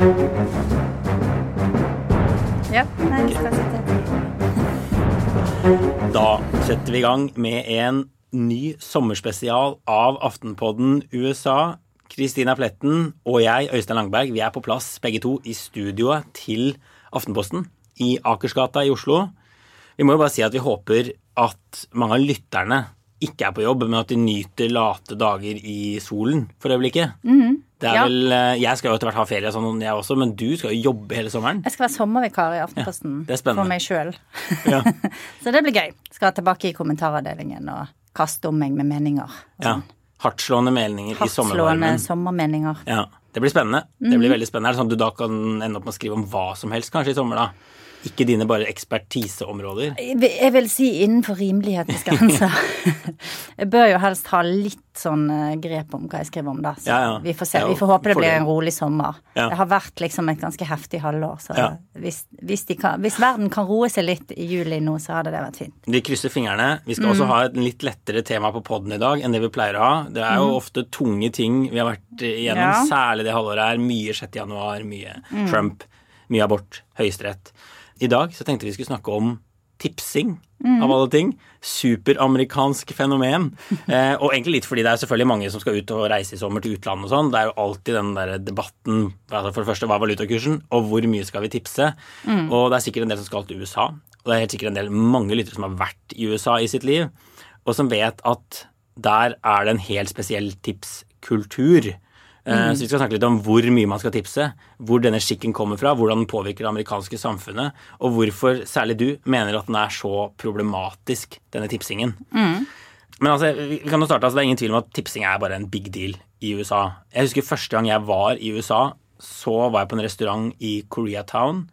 Ja, nei, vi skal sette Da setter vi i gang med en ny sommerspesial av Aftenpodden USA. Kristina Pletten og jeg, Øystein Langberg, vi er på plass begge to i studioet til Aftenposten i Akersgata i Oslo. Vi må jo bare si at vi håper at mange av lytterne ikke er på jobb, men at de nyter late dager i solen for øyeblikket. Mm er Ja. vel, eh, jeg skal jo etter hvert ha ferie, sånn jeg også, men du skal jo jobbe hele sommeren. Jeg skal være sommervikar i Aftenposten er for meg sjøl. Ja. Så det blir gøy. Skal tilbake i kommentaravdelingen og kaste om meg med meninger. Ja. sånn. Hardtslående meninger i Hardtslående sommervarmen. sommermeninger. Ja, Det blir spennende. Det blir veldig spennende. Er det sånn at du da kan ende opp med å skrive om hva som helst kanskje i sommer, da? Ikke dine bare ekspertiseområder. Jeg vil- si innenfor rimelighetens grenser. jeg bør jo helst ha litt sånn eh, grep om hva jeg skriver om, da. Så Ja, ja. vi får se. Vi får håpe det blir en rolig sommer. Ja. Det har vært liksom et ganske heftig halvår, så hvis, hvis, kan, hvis verden kan roe seg litt i juli nå, så hadde det vært fint. Vi krysser fingrene. Vi skal også ha et litt lettere tema på poden i dag enn det vi pleier å ha. Det er jo ofte tunge ting vi har vært igjennom, Ja. særlig det halvåret her. Mye 6. januar, mye Trump, mye abort, høyesterett. I dag så tenkte vi skulle snakke om tipsing, av alle ting. Superamerikansk fenomen. Eh, og egentlig litt fordi det er selvfølgelig mange som skal ut og reise i sommer til utlandet og sånn. Det er jo alltid den der debatten altså For det første, hva er valutakursen, og hvor mye skal vi tipse? Og det er sikkert en del som skal til USA. Og det er helt sikkert en del mange lyttere som har vært i USA i sitt liv, og som vet at der er det en helt spesiell tipskultur. Eh, Så vi skal snakke litt om hvor mye man skal tipse, hvor denne skikken kommer fra, hvordan den påvirker det amerikanske samfunnet, og hvorfor særlig du mener at den er så problematisk, denne tipsingen. Men altså, vi kan jo starte, altså, det er ingen tvil om at tipsing er bare en big deal i USA. Jeg husker første gang jeg var i USA, så var jeg på en restaurant i Koreatown.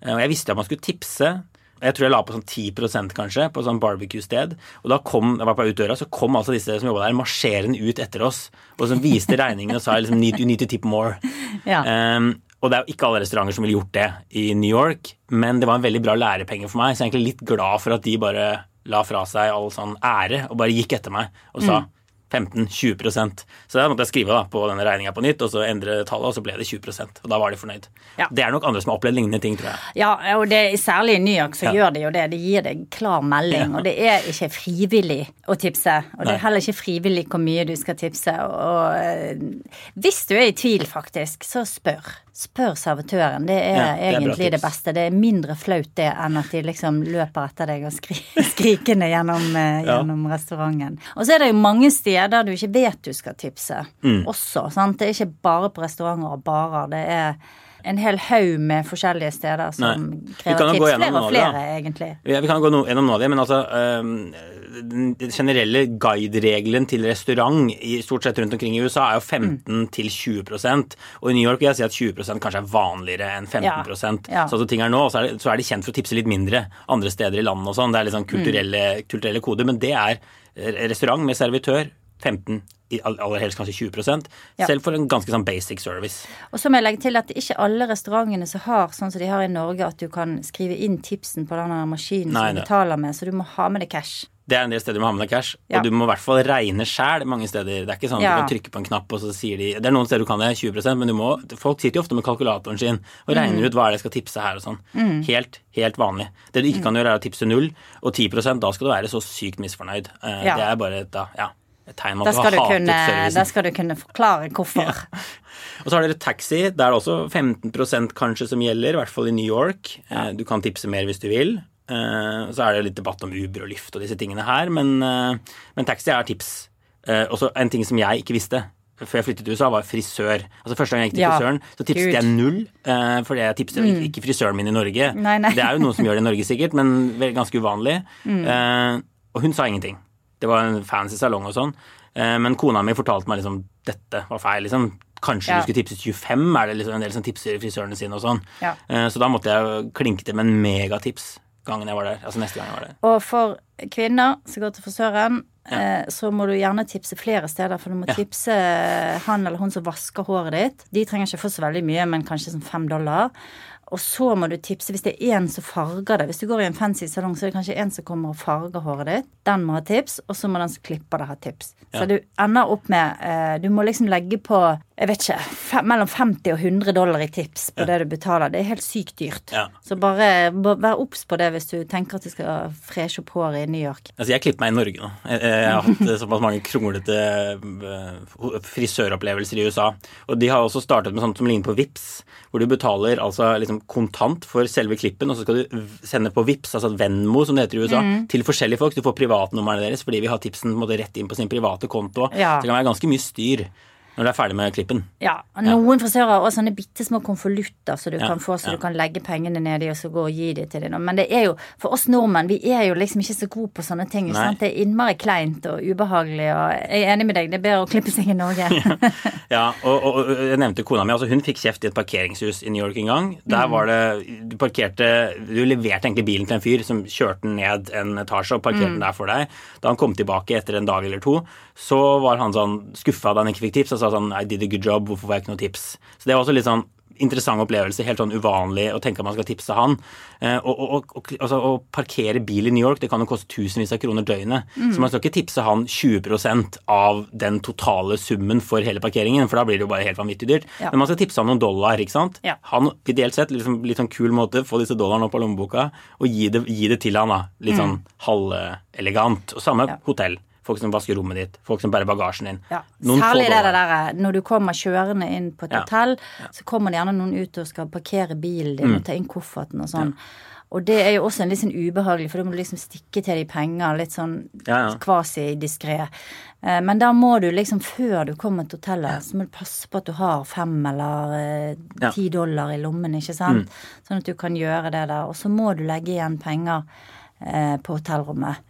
eh, Og jeg visste at man skulle tipse. Jeg tror jeg la på sånn 10% kanskje, på sånn barbecue-sted. Og da kom jeg var på utdøra, så kom altså disse som jobba der, marsjerende ut etter oss. Og som viste regningen og sa liksom need, you need to tip more. Ja. Um, og det er jo ikke alle restauranter som ville gjort det i New York, men det var en veldig bra lærepenge for meg, så jeg er egentlig litt glad for at de bare la fra seg all sånn ære og bare gikk etter meg og sa 15-20% Så da måtte jeg skrive da på denne regninga på nytt, og så endre tallet, og så ble det 20% Og da var de fornøyd. Ja. Det er nok andre som har opplevd lignende ting, tror jeg. Ja, og det, særlig i New York så Ja. gjør de jo det. De gir deg klar melding, Ja. og det er ikke frivillig å tipse. Og det Nei. er heller ikke frivillig hvor mye du skal tipse. Og og hvis du er i tvil, faktisk, så spør. Spør servitøren. Det er, Ja, det er egentlig det beste. Det er mindre flaut det enn at de liksom løper etter deg og skri skrikende gjennom, eh, gjennom restauranten. Og så er det jo mange steder du ikke vet du skal tipse Mm. også. Sant? Det er ikke bare på restauranter og barer. Det er en hel haug med forskjellige steder som Nei. Krever kan jo gå tips. Flere og flere, flere, egentlig. Ja, vi kan gå gjennom noe av det, men altså øhm, Den generelle guideregelen til restaurant i stort sett rundt omkring i USA er jo 15 til 20% og i New York vil jeg si at 20 kanskje er vanligere enn 15 Ja. Ja. Så som ting er nå, så er, det, så er de kjent for å tipse litt mindre andre steder i landet og sånn. Det er litt sånn kulturelle, kulturelle koder, men det er restaurant med servitør 15 aller helst kanskje 20 Ja. selv for en ganske sånn basic service. Og så må jeg legge til at ikke alle restaurantene som har sånn som de har i Norge, at du kan skrive inn tipsen på den maskinen Nei, som du betaler med, så du må ha med deg cash. Det er en del steder du må ha med deg cash, Ja. og du må i hvert fall regne sjæl mange steder. Det er ikke sånn at Ja. du kan trykke på en knapp, og så sier de Det er noen steder du kan det, 20% men du må Folk sitter jo ofte med kalkulatoren sin og regner Mm. ut hva er det jeg skal tipse her og sånn. Helt, helt vanlig. Det du ikke kan gjøre, er å tipse null, og 10% da skal du være så sykt misfornøyd. Eh. Det er bare da, ja, tegn Da skal kunne, da skal du kunne forklare hvorfor. Og så har dere taxi. Det er også 15% kanskje som gjelder, i hvert fall i New York. Eh, Du kan tipse mer hvis du vil. Eh, Så er det litt debatt om Uber og Lyft og disse tingene her, men, eh, men taxi er tips. Og så en ting som jeg ikke visste før jeg flyttet til USA, var frisør. Altså Første gang jeg gikk til Ja, frisøren, så tipset Gud. jeg null. Uh, Fordi jeg tipset ikke- ikke frisøren min i Norge. Nei, nei. Det er jo noen som gjør det i Norge sikkert, men ganske uvanlig. Eh, Og hun sa ingenting. Det var en fancy salong og sånn. Eh, Men kona mi fortalte meg liksom dette var feil. liksom Kanskje Ja. du skulle tipse 25, er det liksom en del som tipser frisørene sine og sånn. Ja. Eh, Så da måtte jeg klinke til med en megatips gangen jeg var der. Altså neste gang jeg var der. Og for kvinner som går til frisøren, ja. så må du gjerne tipse flere steder, for du må tipse han eller hun som vasker håret ditt. De trenger ikke få så veldig mye, men kanskje sånn fem dollar. Og så må du tipse hvis det er en som farger det. Hvis du går i en fancy salong, så er det kanskje en som kommer og farger håret ditt. Den må ha tips, og så må den som klipper det, ha tips. Ja. Så du ender opp med eh, Du må liksom legge på jeg vet ikke, fem, mellom 50 og 100 dollar i tips på det du betaler. Det er helt sykt dyrt. Ja. Så bare bare vær obs på det hvis du tenker at du skal freshe opp håret i New York. Altså, jeg klipper meg i Norge nå. Jeg, jeg har hatt eh, såpass mange kronglete eh, frisøropplevelser i USA. Og de har også startet med sånt som ligner på VIPS, hvor du betaler altså liksom kontant for selve klippen, og så skal du sende på VIPS, altså Venmo som det heter i USA, Mm. til forskjellige folk. Du får privatnumrene deres fordi vi har tipsen måte, rett inn på sin private konto. Ja. Så det kan være ganske mye styr når du er ferdig med klippen. Ja, og Noen frisører har også sånne bitte små konvolutter så du Ja, kan få, så ja. du kan legge pengene nedi og så gå og gi dem til dem. Men det er jo, for oss nordmenn, vi er jo liksom ikke så gode på sånne ting. Det er innmari kleint og ubehagelig, og jeg er enig med deg, det er bedre å klippe seg i Norge. Ja, og, og, og jeg nevnte kona mi. altså Hun fikk kjeft i et parkeringshus i New York en gang. Der var det Du parkerte Du leverte egentlig bilen til en fyr som kjørte den ned en etasje og parkerte den der for deg. Da han kom tilbake etter en dag eller to, så var han sånn skuffa da han ikke fikk tips og sa sånn I did a good job, hvorfor får jeg ikke noe tips? Så det var også litt sånn interessant opplevelse, helt sånn uvanlig å tenke at man skal tipse han. Eh, og, og, og, altså, å parkere bil i New York det kan jo koste tusenvis av kroner døgnet. Så man skal ikke tipse han 20 av den totale summen for hele parkeringen, for da blir det jo bare helt vanvittig dyrt. Ja. Men man skal tipse han noen dollar, ikke sant. Ja. Han, ideelt sett, liksom, litt sånn kul måte, få disse dollarene opp av lommeboka og gi det, gi det til han da. Litt sånn halvelegant. Og samme Ja. hotell. Folk som vasker rommet ditt, folk som bærer bagasjen din. Ja. Særlig det der når du kommer kjørende inn på et Ja. hotell, så kommer det gjerne noen ut og skal parkere bilen din Mm. og ta inn kofferten og sånn. Og det er jo også en litt sånn ubehagelig, for da må du liksom stikke til de penger litt sånn Ja, ja. kvasi-diskré. Eh, Men da må du liksom, før du kommer til hotellet, så må du passe på at du har fem eller eh, Ja. Mm. ti dollar i lommen, ikke sant? Sånn at du kan gjøre det der. Og så må du legge igjen penger på hotellrommet.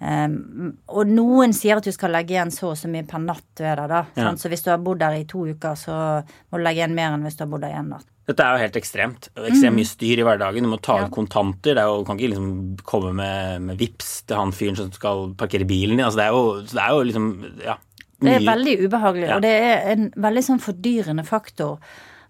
Og noen sier at du skal legge igjen så og så mye per natt der, da. Ja. Så hvis du har bodd der i to uker, så må du legge igjen mer enn hvis du har bodd der i en natt. Dette er jo helt ekstremt. Ekstremt mye styr i hverdagen. Du må ta ut Ja. kontanter. Det er jo, du kan ikke liksom komme med, med vips til han fyren som skal parkere bilen din. Altså, det, er jo, det er jo liksom Ja. Det er veldig ubehagelig, Ja. og det er en veldig sånn fordyrende faktor.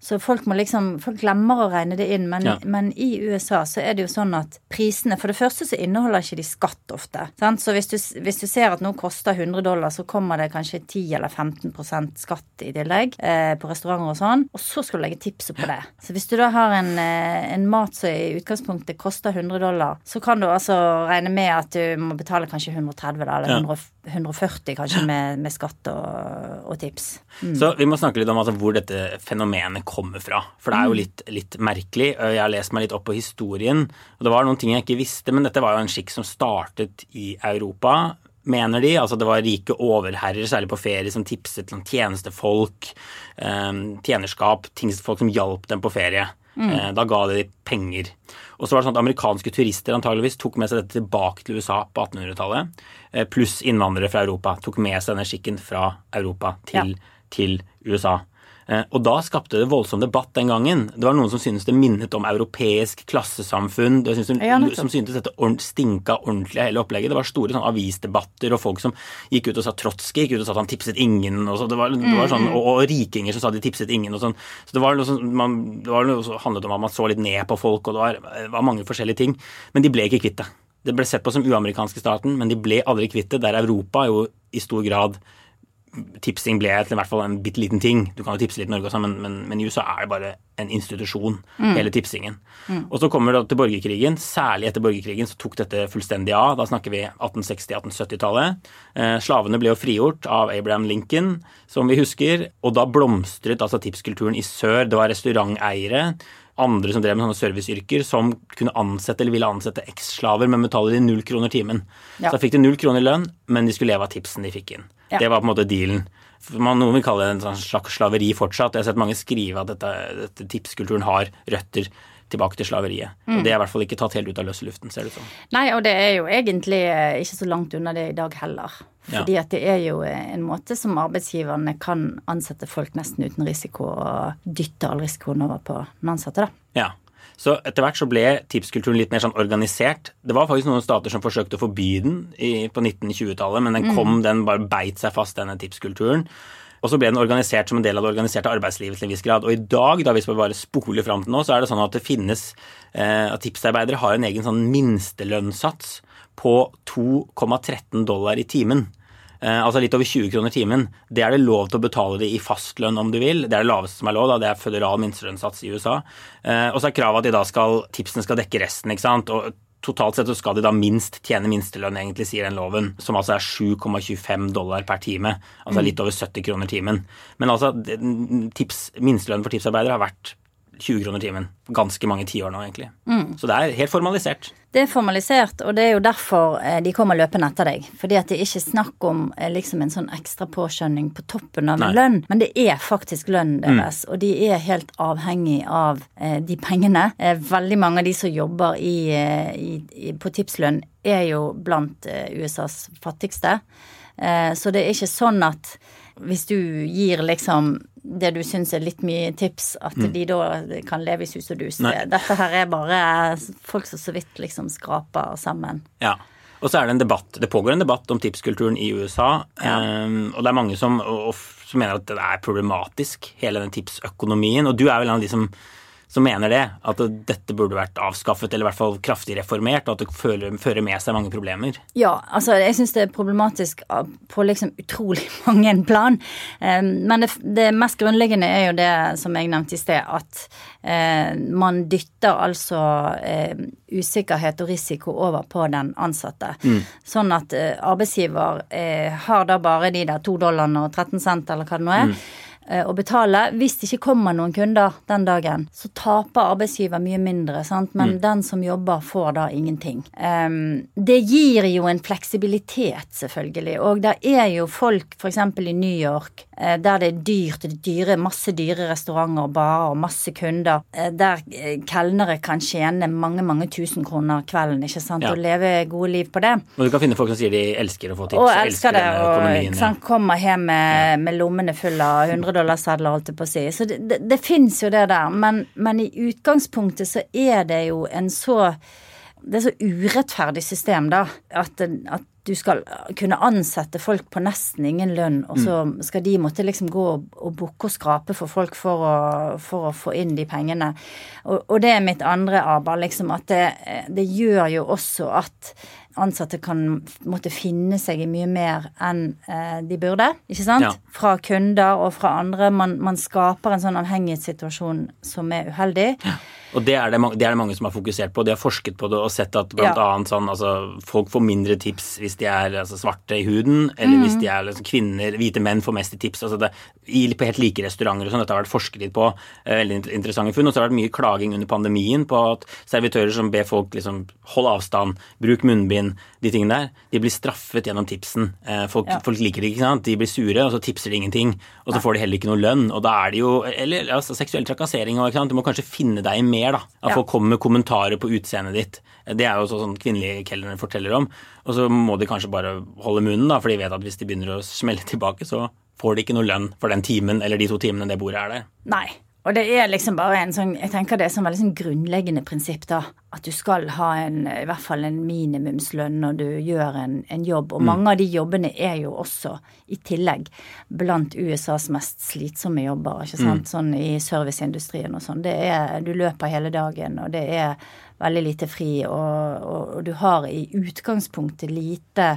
Så folk må liksom Folk glemmer å regne det inn, men, Ja. men i USA så er det jo sånn at prisene For det første så inneholder ikke de skatt ofte. Sant? Så hvis du, hvis du ser at noe koster 100 dollar, så kommer det kanskje 10 eller 15% skatt i tillegg eh, på restauranter og sånn. Og så skal du legge tipset på det. Så hvis du da har en, eh, en mat som i utgangspunktet koster 100 dollar, så kan du altså regne med at du må betale kanskje 130 da, eller Ja. 100, 140 kanskje med, med skatt og, og tips. Så vi må snakke litt om altså, hvor dette fenomenet kommer fra. For det er Mm. jo litt, litt merkelig. Jeg har lest meg litt opp på historien, og det var noen ting jeg ikke visste, men dette var jo en skikk som startet i Europa. Mener de. altså Det var rike overherrer, særlig på ferie, som tipset noen tjenestefolk, eh, tjenerskap, folk som hjalp dem på ferie. Mm. da ga de penger. Og så var det sånn at Amerikanske turister antageligvis tok med seg dette tilbake til USA på 1800-tallet. Eh, pluss innvandrere fra Europa tok med seg denne skikken fra Europa til, til USA. Eh, Og da skapte det voldsom debatt den gangen. Det var noen som syntes det minnet om europeisk klassesamfunn. Det syntes, Ja, som syntes dette stinka ordentlig av hele opplegget. Det var store sånn avisdebatter og folk som gikk ut og sa Trotskij gikk ut og sa at han tipset ingen. Og, så, det var, det var sånn, og, og rikinger som sa de tipset ingen. og sånn. Så det var noe som man, det var noe som handlet om at man så litt ned på folk, og det var, var mange forskjellige ting. Men de ble ikke kvitt det. Det ble sett på som uamerikanske staten, men de ble aldri kvitt det. Der Europa jo i stor grad tipsing ble til i hvert fall en bitte liten ting. Du kan jo tipse litt i Norge også, men, men, men i USA er det bare en institusjon, hele tipsingen. Og så kommer det til borgerkrigen. Særlig etter borgerkrigen så tok dette fullstendig av. Da snakker vi 1860-1870-tallet. Eh, slavene ble jo frigjort av Abraham Lincoln, som vi husker. Og da blomstret altså tipskulturen i sør. Det var restauranteiere. Andre som drev med sånne serviceyrker, som kunne ansette eller ville ansette eksslaver, men betalte de null kroner timen. Ja. Så da fikk de null kroner i lønn, men de skulle leve av tipsen de fikk inn. Ja. Det var på en måte dealen. Man, noen vil kalle det en sånn slags slaveri fortsatt. Jeg har sett mange skrive at dette, dette tipskulturen har røtter tilbake til slaveriet. Mm. Og det er i hvert fall ikke tatt helt ut av løse luften, ser det ut som. Nei, og det er jo egentlig eh, ikke så langt unna det i dag heller. Fordi at det er jo eh, en måte som arbeidsgiverne kan ansette folk nesten uten risiko, og dytte all risikoen over på den ansatte, da. Ja. Så etter hvert så ble tipskulturen litt mer sånn organisert. Det var faktisk noen stater som forsøkte å forby den i, på 1920-tallet, men den kom, den bare beit seg fast, denne tipskulturen. Og så ble den organisert som en del av det organiserte arbeidslivet til en viss grad. Og i dag, da hvis vi bare spoler fram til nå, så er det sånn at det finnes eh, at tipsarbeidere har en egen sånn minstelønnssats på 2,13 dollar i timen. eh, altså litt over 20 kroner timen, det er det lov til å betale det i fastlønn om du vil. Det er det laveste som er lov, da. det er føderal minstelønnssats i USA. Eh, og så er kravet at de da skal, tipsene skal dekke resten, ikke sant. Og Totalt sett så skal de da minst tjene minstelønn, egentlig, sier den loven, som altså er 7,25 dollar per time. Altså litt over 70 kroner timen. Men altså, tips, minstelønnen for tipsarbeidere har vært 20 kroner timen. Ganske mange tiår nå, egentlig. Mm. Så det er helt formalisert. Det er formalisert, og det er jo derfor eh, de kommer løpende etter deg. Fordi at det er ikke snakk om eh, liksom en sånn ekstra påskjønning på toppen av en lønn, men det er faktisk lønnen mm. deres, mm. og de er helt avhengig av eh, de pengene. Veldig mange av de som jobber i, i, på tipslønn, er jo blant USAs fattigste. Så det er ikke sånn at hvis du gir liksom det du syns er litt mye tips, at mm. de da kan leve i sus og dus. Nei. Dette her er bare folk som så vidt liksom skraper sammen. Ja. Og så er det en debatt. Det pågår en debatt om tipskulturen i USA. Ja. Um, og det er mange som, og, som, mener at det er problematisk, hele den tipsøkonomien. Og du er vel en av de som som mener det. At dette burde vært avskaffet, eller i hvert fall kraftig reformert, og at det fører, fører med seg mange problemer. Ja, altså jeg syns det er problematisk på liksom utrolig mange plan. Men det, det, mest grunnleggende er jo det som jeg nevnte i sted, at eh, man dytter altså eh, usikkerhet og risiko over på den ansatte. Mm. Sånn at eh, arbeidsgiver har da bare de der to dollarene og 13 cent, eller hva det nå er. Mm å betale. Hvis det ikke kommer noen kunder den dagen, så taper arbeidsgiver mye mindre, sant? men mm. den som jobber, får da ingenting. Um, det gir jo en fleksibilitet, selvfølgelig. Og det er jo folk, f.eks. i New York, uh, der det er dyrt, det er dyre, masse dyre restauranter og barer og masse kunder, uh, der kelnere kan tjene mange, mange tusen kroner kvelden, ikke sant, ja. og leve gode liv på det. Og du kan finne folk som sier de elsker å få tips, og elsker, elsker det, og ja. kommer hjem med, med lommene fulle av 100 hundredollarsedler, holdt jeg på å si. Så det, det, det fins jo det der. Men, men, i utgangspunktet så er det jo en så Det er så urettferdig system, da. At, at du skal kunne ansette folk på nesten ingen lønn, og så mm. skal de måtte liksom gå og, og bukke og skrape for folk for å, for å, få inn de pengene. Og, og det er mitt andre aber, liksom at det, det gjør jo også at ansatte kan måtte finne seg i mye mer enn eh, de burde. ikke sant? Ja. Fra kunder og fra andre. Man, man skaper en sånn avhengighetssituasjon som er uheldig. Ja. Og det er det, det er det, mange som har fokusert på. De har forsket på det og sett at blant ja. annet sånn, altså, folk får mindre tips hvis de er altså, svarte i huden, eller mm. hvis de er liksom, kvinner, hvite menn får mest i tips. altså det, i, På helt like restauranter og sånn. Dette har vært forsket litt på. Eh, veldig interessante funn. Og så har det vært mye klaging under pandemien på at servitører som ber folk liksom hold avstand, bruk munnbind, de tingene der, de blir straffet gjennom tipsen. Eh, folk, ja. folk, liker det ikke, sant. De blir sure, og så tipser de ingenting. Og så får de heller ikke noe lønn. Og da er det jo Eller altså, seksuell trakassering og Du må kanskje finne deg mer mer. da, At ja. folk kommer med kommentarer på utseendet ditt. Det er jo sånn kvinnelige kelnere forteller om. Og så må de kanskje bare holde munnen, da, for de vet at hvis de begynner å smelle tilbake, så får de ikke noe lønn for den timen eller de to timene det bordet er der. Nei. Og det er liksom bare en sånn Jeg tenker det er sånn veldig sånn grunnleggende prinsipp, da. At du skal ha en, i hvert fall en minimumslønn når du gjør en, en jobb. Og mm. mange av de jobbene er jo også, i tillegg, blant USAs mest slitsomme jobber. ikke sant? Mm. Sånn i serviceindustrien og sånn. Det er Du løper hele dagen, og det er veldig lite fri, og, og, og du har i utgangspunktet lite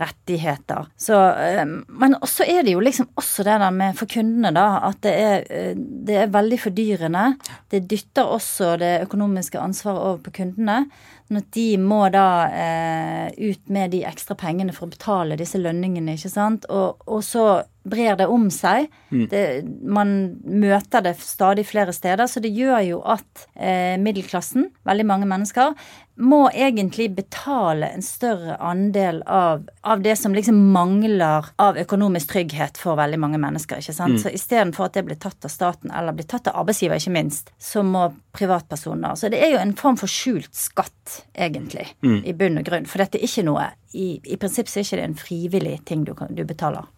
rettigheter. Så, eh, men også er det jo liksom også det der med for kundene, da, at det er, eh, det er veldig fordyrende. Det dytter også det økonomiske ansvaret over på kundene. Sånn at de må da eh, ut med de ekstra pengene for å betale disse lønningene, ikke sant. Og, og så brer det om seg. Mm. Det, man møter det stadig flere steder, så det gjør jo at eh, middelklassen, veldig mange mennesker, må egentlig betale en større andel av, av, det som liksom mangler av økonomisk trygghet for veldig mange mennesker. ikke sant? Mm. Så istedenfor at det blir tatt av staten, eller blir tatt av arbeidsgiver, ikke minst, så må privatpersoner Så det er jo en form for skjult skatt, egentlig, mm. i bunn og grunn. For dette er ikke noe I, i så er ikke det en frivillig ting du, du betaler.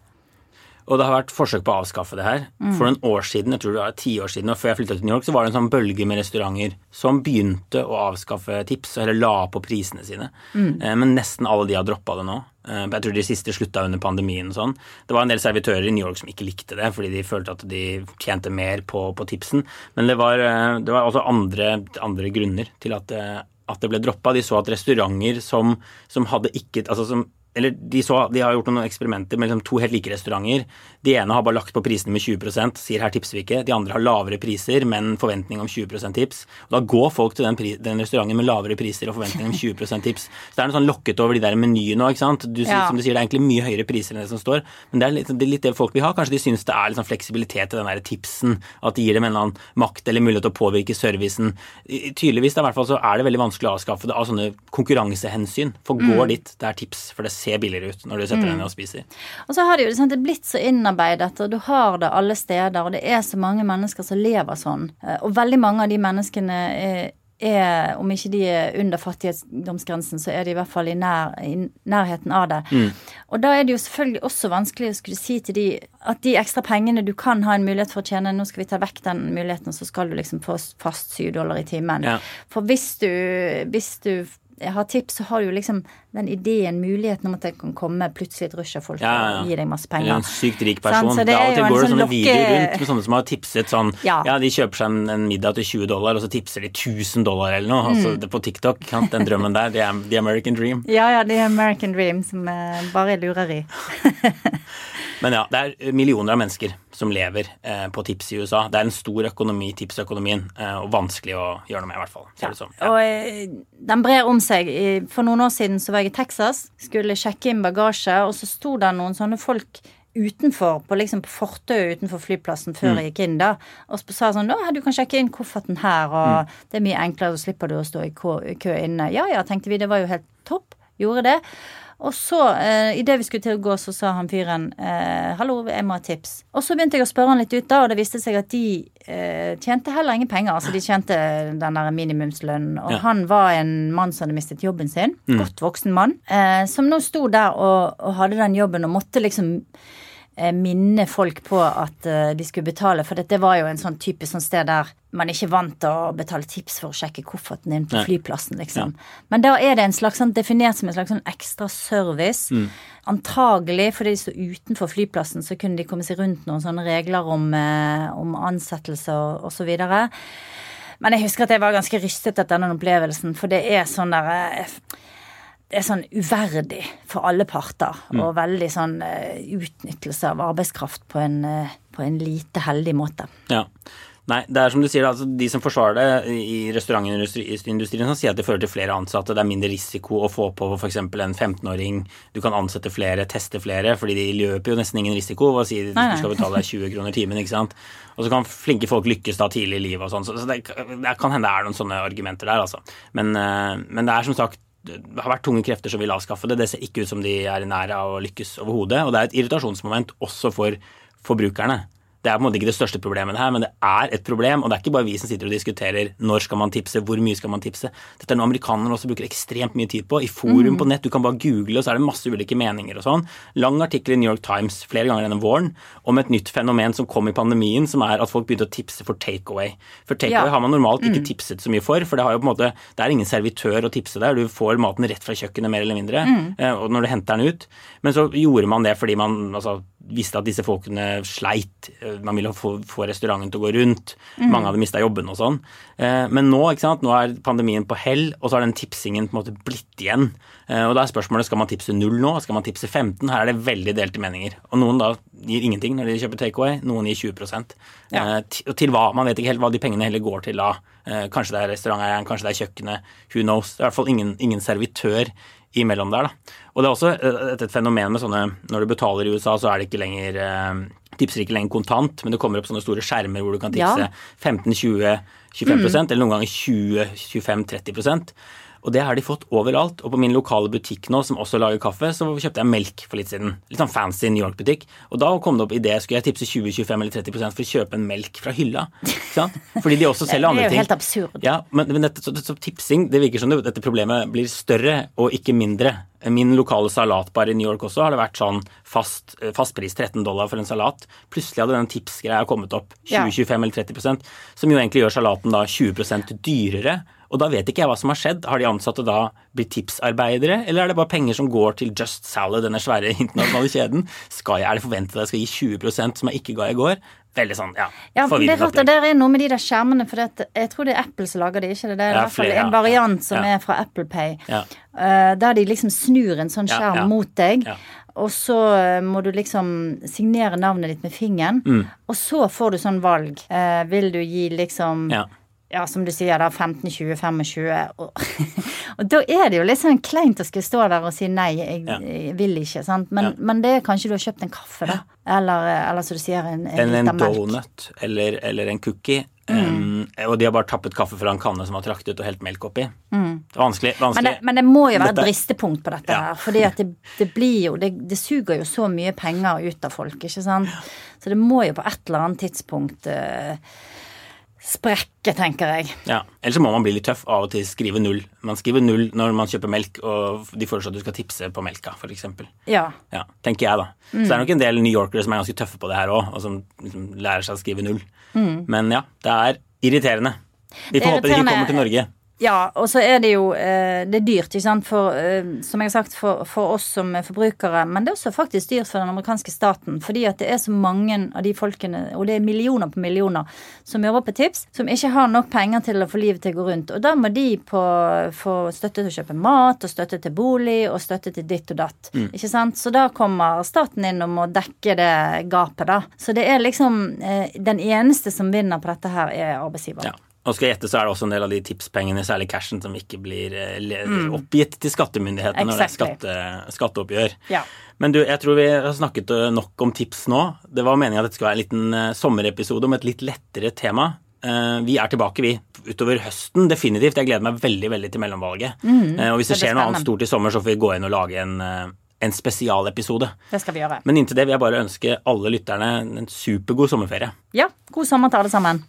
Og det har vært forsøk på å avskaffe det her. Mm. For noen år siden, jeg tror det var ti år siden, og før jeg flytta til New York, så var det en sånn bølge med restauranter som begynte å avskaffe tips, eller la på prisene sine. Mm. Eh, men nesten alle de har droppa det nå. Eh, jeg tror de siste slutta under pandemien og sånn. Det var en del servitører i New York som ikke likte det, fordi de følte at de tjente mer på, på tipsen. Men det var, eh, det var også andre, andre, grunner til at, at det ble droppa. De så at restauranter som, som hadde ikke Altså som eller de, så, de har gjort noen eksperimenter med liksom to helt like restauranter. De ene har bare lagt på prisene med 20 sier her tipser vi ikke. De andre har lavere priser, men forventning om 20% tips. Og da går folk til den, den restauranten med lavere priser og forventning om 20% tips. Så det er noe sånn lokket over de der menyene òg, ikke sant. Du, Ja. Som du sier, det er egentlig mye høyere priser enn det som står, men det er litt det, er litt det folk vil ha. Kanskje de syns det er litt sånn fleksibilitet i den der tipsen, at det gir dem en eller annen makt eller mulighet til å påvirke servicen. I- Tydeligvis i hvert fall så er det veldig vanskelig å avskaffe det av sånne konkurransehensyn. For går dit, det er tips, for det ser billigere ut når du setter deg ned og spiser. Og så har det jo det er blitt så innarbeidet, og du har det alle steder, og det er så mange mennesker som lever sånn. Eh, Og veldig mange av de menneskene er, er om ikke de er under fattigdomsgrensen, så er de i hvert fall i, nær, i nærheten av det. Og da er det jo selvfølgelig også vanskelig å skulle si til de at de ekstra pengene du kan ha en mulighet for å tjene, nå skal vi ta vekk den muligheten, så skal du liksom få fast syv dollar i timen. Ja. For hvis du, hvis du har tips, så har du jo liksom den ideen, muligheten om at det kan komme plutselig et rush av folk Ja, ja, ja. og gi deg masse Eller penger. en sykt rik person. person. så Det det er går det sånn sånne lokke- videoer rundt med sånne som har tipset sånn Ja. Ja, de kjøper seg en, en middag til 20 dollar, og så tipser de 1000 dollar eller noe. Mm. Altså, det på TikTok. Den drømmen der. Det er the American dream. Ja, ja, er American Dream som eh, bare er lureri. Men ja, det er millioner av mennesker som lever eh, på tips i USA. Det er en stor økonomi, tipsøkonomien, eh, og vanskelig å gjøre noe med, i hvert fall. Det som. Ja. Og eh, den brer om seg. For noen år siden så var jeg i Texas, skulle sjekke inn bagasje, og så sto det noen sånne folk utenfor, på liksom på fortauet utenfor flyplassen før jeg gikk inn, da, og så sa sånn 'Å, du kan sjekke inn kofferten her, og det er mye enklere, så slipper du å stå i kø, kø inne'. Ja ja, tenkte vi, det var jo helt topp. Gjorde det. Og så, eh, idet vi skulle til å gå, så sa han fyren eh, 'hallo, jeg må ha tips'. Og så begynte jeg å spørre han litt ut, da, og det viste seg at de eh, tjente heller ingen penger. Altså de tjente den der minimumslønnen. Og Ja. han var en mann som hadde mistet jobben sin. Godt voksen mann. Eh, som nå sto der og, og hadde den jobben og måtte liksom minne folk på at eh, de skulle betale. For dette var jo en sånn typisk sånn sted der man ikke vant til å betale tips for å sjekke kofferten din på flyplassen, liksom. Men da er det en slags sånn definert som en slags sånn ekstra service. Antagelig fordi de sto utenfor flyplassen, så kunne de komme seg rundt noen sånne regler om, eh, om ansettelse og, og så videre. Men jeg husker at jeg var ganske rystet etter denne opplevelsen, for det er sånn der eh, det er sånn uverdig for alle parter, og veldig sånn eh, utnyttelse av arbeidskraft på en, eh, på en lite heldig måte. Ja. Nei, det er som du sier, altså, de som forsvarer det i restaurantindustrien, som sier at det fører til flere ansatte. Det er mindre risiko å få på f.eks. en 15-åring. Du kan ansette flere, teste flere, fordi de løper jo nesten ingen risiko Og sier at du skal betale deg 20 kroner timen. ikke sant? Og så kan flinke folk lykkes da tidlig i livet og sånn. Så så det, det kan hende det er noen sånne argumenter der, altså. Men, eh, men det er som sagt det har vært tunge krefter som vil avskaffe det. Det ser ikke ut som de er i nær av å lykkes overhodet. Og det er et irritasjonsmoment også for forbrukerne. Det er på en måte ikke det største problemet her, men det er et problem. Og det er ikke bare vi som sitter og diskuterer når skal man tipse, hvor mye skal man tipse. Dette er noe amerikanerne også bruker ekstremt mye tid på. I forum på nett, du kan bare google, og så er det masse ulike meninger og sånn. Lang artikkel i New York Times flere ganger gjennom våren om et nytt fenomen som kom i pandemien, som er at folk begynte å tipse for takeaway. For takeaway Ja. har man normalt ikke tipset så mye for, for det har jo på en måte Det er ingen servitør å tipse der. Du får maten rett fra kjøkkenet, mer eller mindre, mm. og når du henter den ut. Men så gjorde man det fordi man altså, visste at disse folkene sleit. Eh, Man ville få, få restauranten til å gå rundt. Mange hadde mista jobben og sånn. Eh, Men nå, ikke sant, nå er pandemien på hell, og så har den tipsingen på en måte blitt igjen. Eh, Og da er spørsmålet skal man tipse null nå, skal man tipse 15? Her er det veldig delte meninger. Og noen da gir ingenting når de kjøper takeaway, noen gir 20 Ja. Eh, Og til hva? Man vet ikke helt hva de pengene heller går til da. Kanskje det er restauranteieren, kanskje det er kjøkkenet. Who knows? Det er i hvert fall ingen, ingen servitør imellom der, da. Og det er også eh, et, et fenomen med sånne Når du betaler i USA, så er det ikke lenger eh, Tipser ikke lenger kontant, men det kommer opp sånne store skjermer hvor du kan tipse Ja. 15-20-25 mm. eller noen ganger 20-25-30 og det har de fått overalt. Og på min lokale butikk nå, som også lager kaffe, så kjøpte jeg melk for litt siden. Litt sånn fancy New York-butikk. Og da kom det opp idé skulle jeg tipse 20-25 eller 30 for å kjøpe en melk fra hylla. Fordi de også selger andre ting. Det er jo helt absurd. Ja, men, men dette, så, så tipsing, det virker som det, dette problemet blir større og ikke mindre. Min lokale salatbar i New York også har det vært sånn fast, pris, 13 dollar for en salat. Plutselig hadde den tipsgreia kommet opp 20-25 eller 30% som jo egentlig gjør salaten da 20% dyrere. Og da vet ikke jeg hva som har skjedd. Har de ansatte da blitt tipsarbeidere, eller er det bare penger som går til Just Salad, denne svære internasjonale kjeden? Skal jeg, Er det forventet at jeg skal gi 20% som jeg ikke ga i går? Veldig sånn, ja. Ja, det er rart, der er noe med de der skjermene, for det, jeg tror det er Apple som lager det, ikke det? Det er i hvert fall en variant som ja. er fra Apple Pay, Ja. eh, der de liksom snur en sånn skjerm ja. mot deg, og så eh, må du liksom signere navnet ditt med fingeren, Mm. og så får du sånn valg. Eh, vil du gi liksom Ja. som du sier, da 15, 20, 25 og, og da er det jo litt sånn kleint å skulle stå der og si nei, jeg, Ja. jeg vil ikke, sant. Men, Ja. men det er kanskje du har kjøpt en kaffe, da. Eller, eller som du sier, en, en, En, en liter melk. donut eller, eller en cookie. Mm. Um, og de har bare tappet kaffe fra en kanne som har traktet ut og helt melk oppi. Er vanskelig. vanskelig. Mm. Men det, men det må jo være et bristepunkt på dette Ja. her. fordi at det, det blir jo det, det suger jo så mye penger ut av folk, ikke sant. Så det må jo på et eller annet tidspunkt eh, sprekke, tenker jeg. Ja, Ellers så må man bli litt tøff av og til skrive null. Man skriver null når man kjøper melk, og de foreslår at du skal tipse på melka, f.eks. Ja. Ja, tenker jeg, da. Så det er nok en del New Yorkere som er ganske tøffe på det her òg, og som liksom lærer seg å skrive null. Men ja, det er irriterende. Vi får håpe de ikke kommer til Norge. Ja, og så er det jo eh, Det er dyrt, ikke sant, for, eh, som jeg har sagt, for, for oss som er forbrukere. Men det er også faktisk dyrt for den amerikanske staten. Fordi at det er så mange av de folkene, og det er millioner på millioner, som jobber på tips, som ikke har nok penger til å få livet til å gå rundt. Og da må de på, få støtte til å kjøpe mat, og støtte til bolig, og støtte til ditt og datt. Ikke sant? Så da kommer staten inn og må dekke det gapet, da. Så det er liksom eh, Den eneste som vinner på dette her, er arbeidsgiver. Ja. Og skal jeg gjette, så er det også en del av de tipspengene, særlig cashen, som ikke blir eh, oppgitt til skattemyndighetene når det er skatte, skatteoppgjør. Ja. Men du, jeg tror vi har snakket eh, nok om tips nå. Det var meningen at dette skulle være en liten eh, sommerepisode om et litt lettere tema. Vi er tilbake, vi, utover høsten, definitivt. Jeg gleder meg veldig veldig til mellomvalget. Mm. Og hvis det det skjer noe annet stort i sommer, så får vi gå inn og lage en, en spesialepisode. Det skal vi gjøre. Men inntil det vil jeg bare ønske alle lytterne en supergod sommerferie. Ja, god sommer til alle sammen.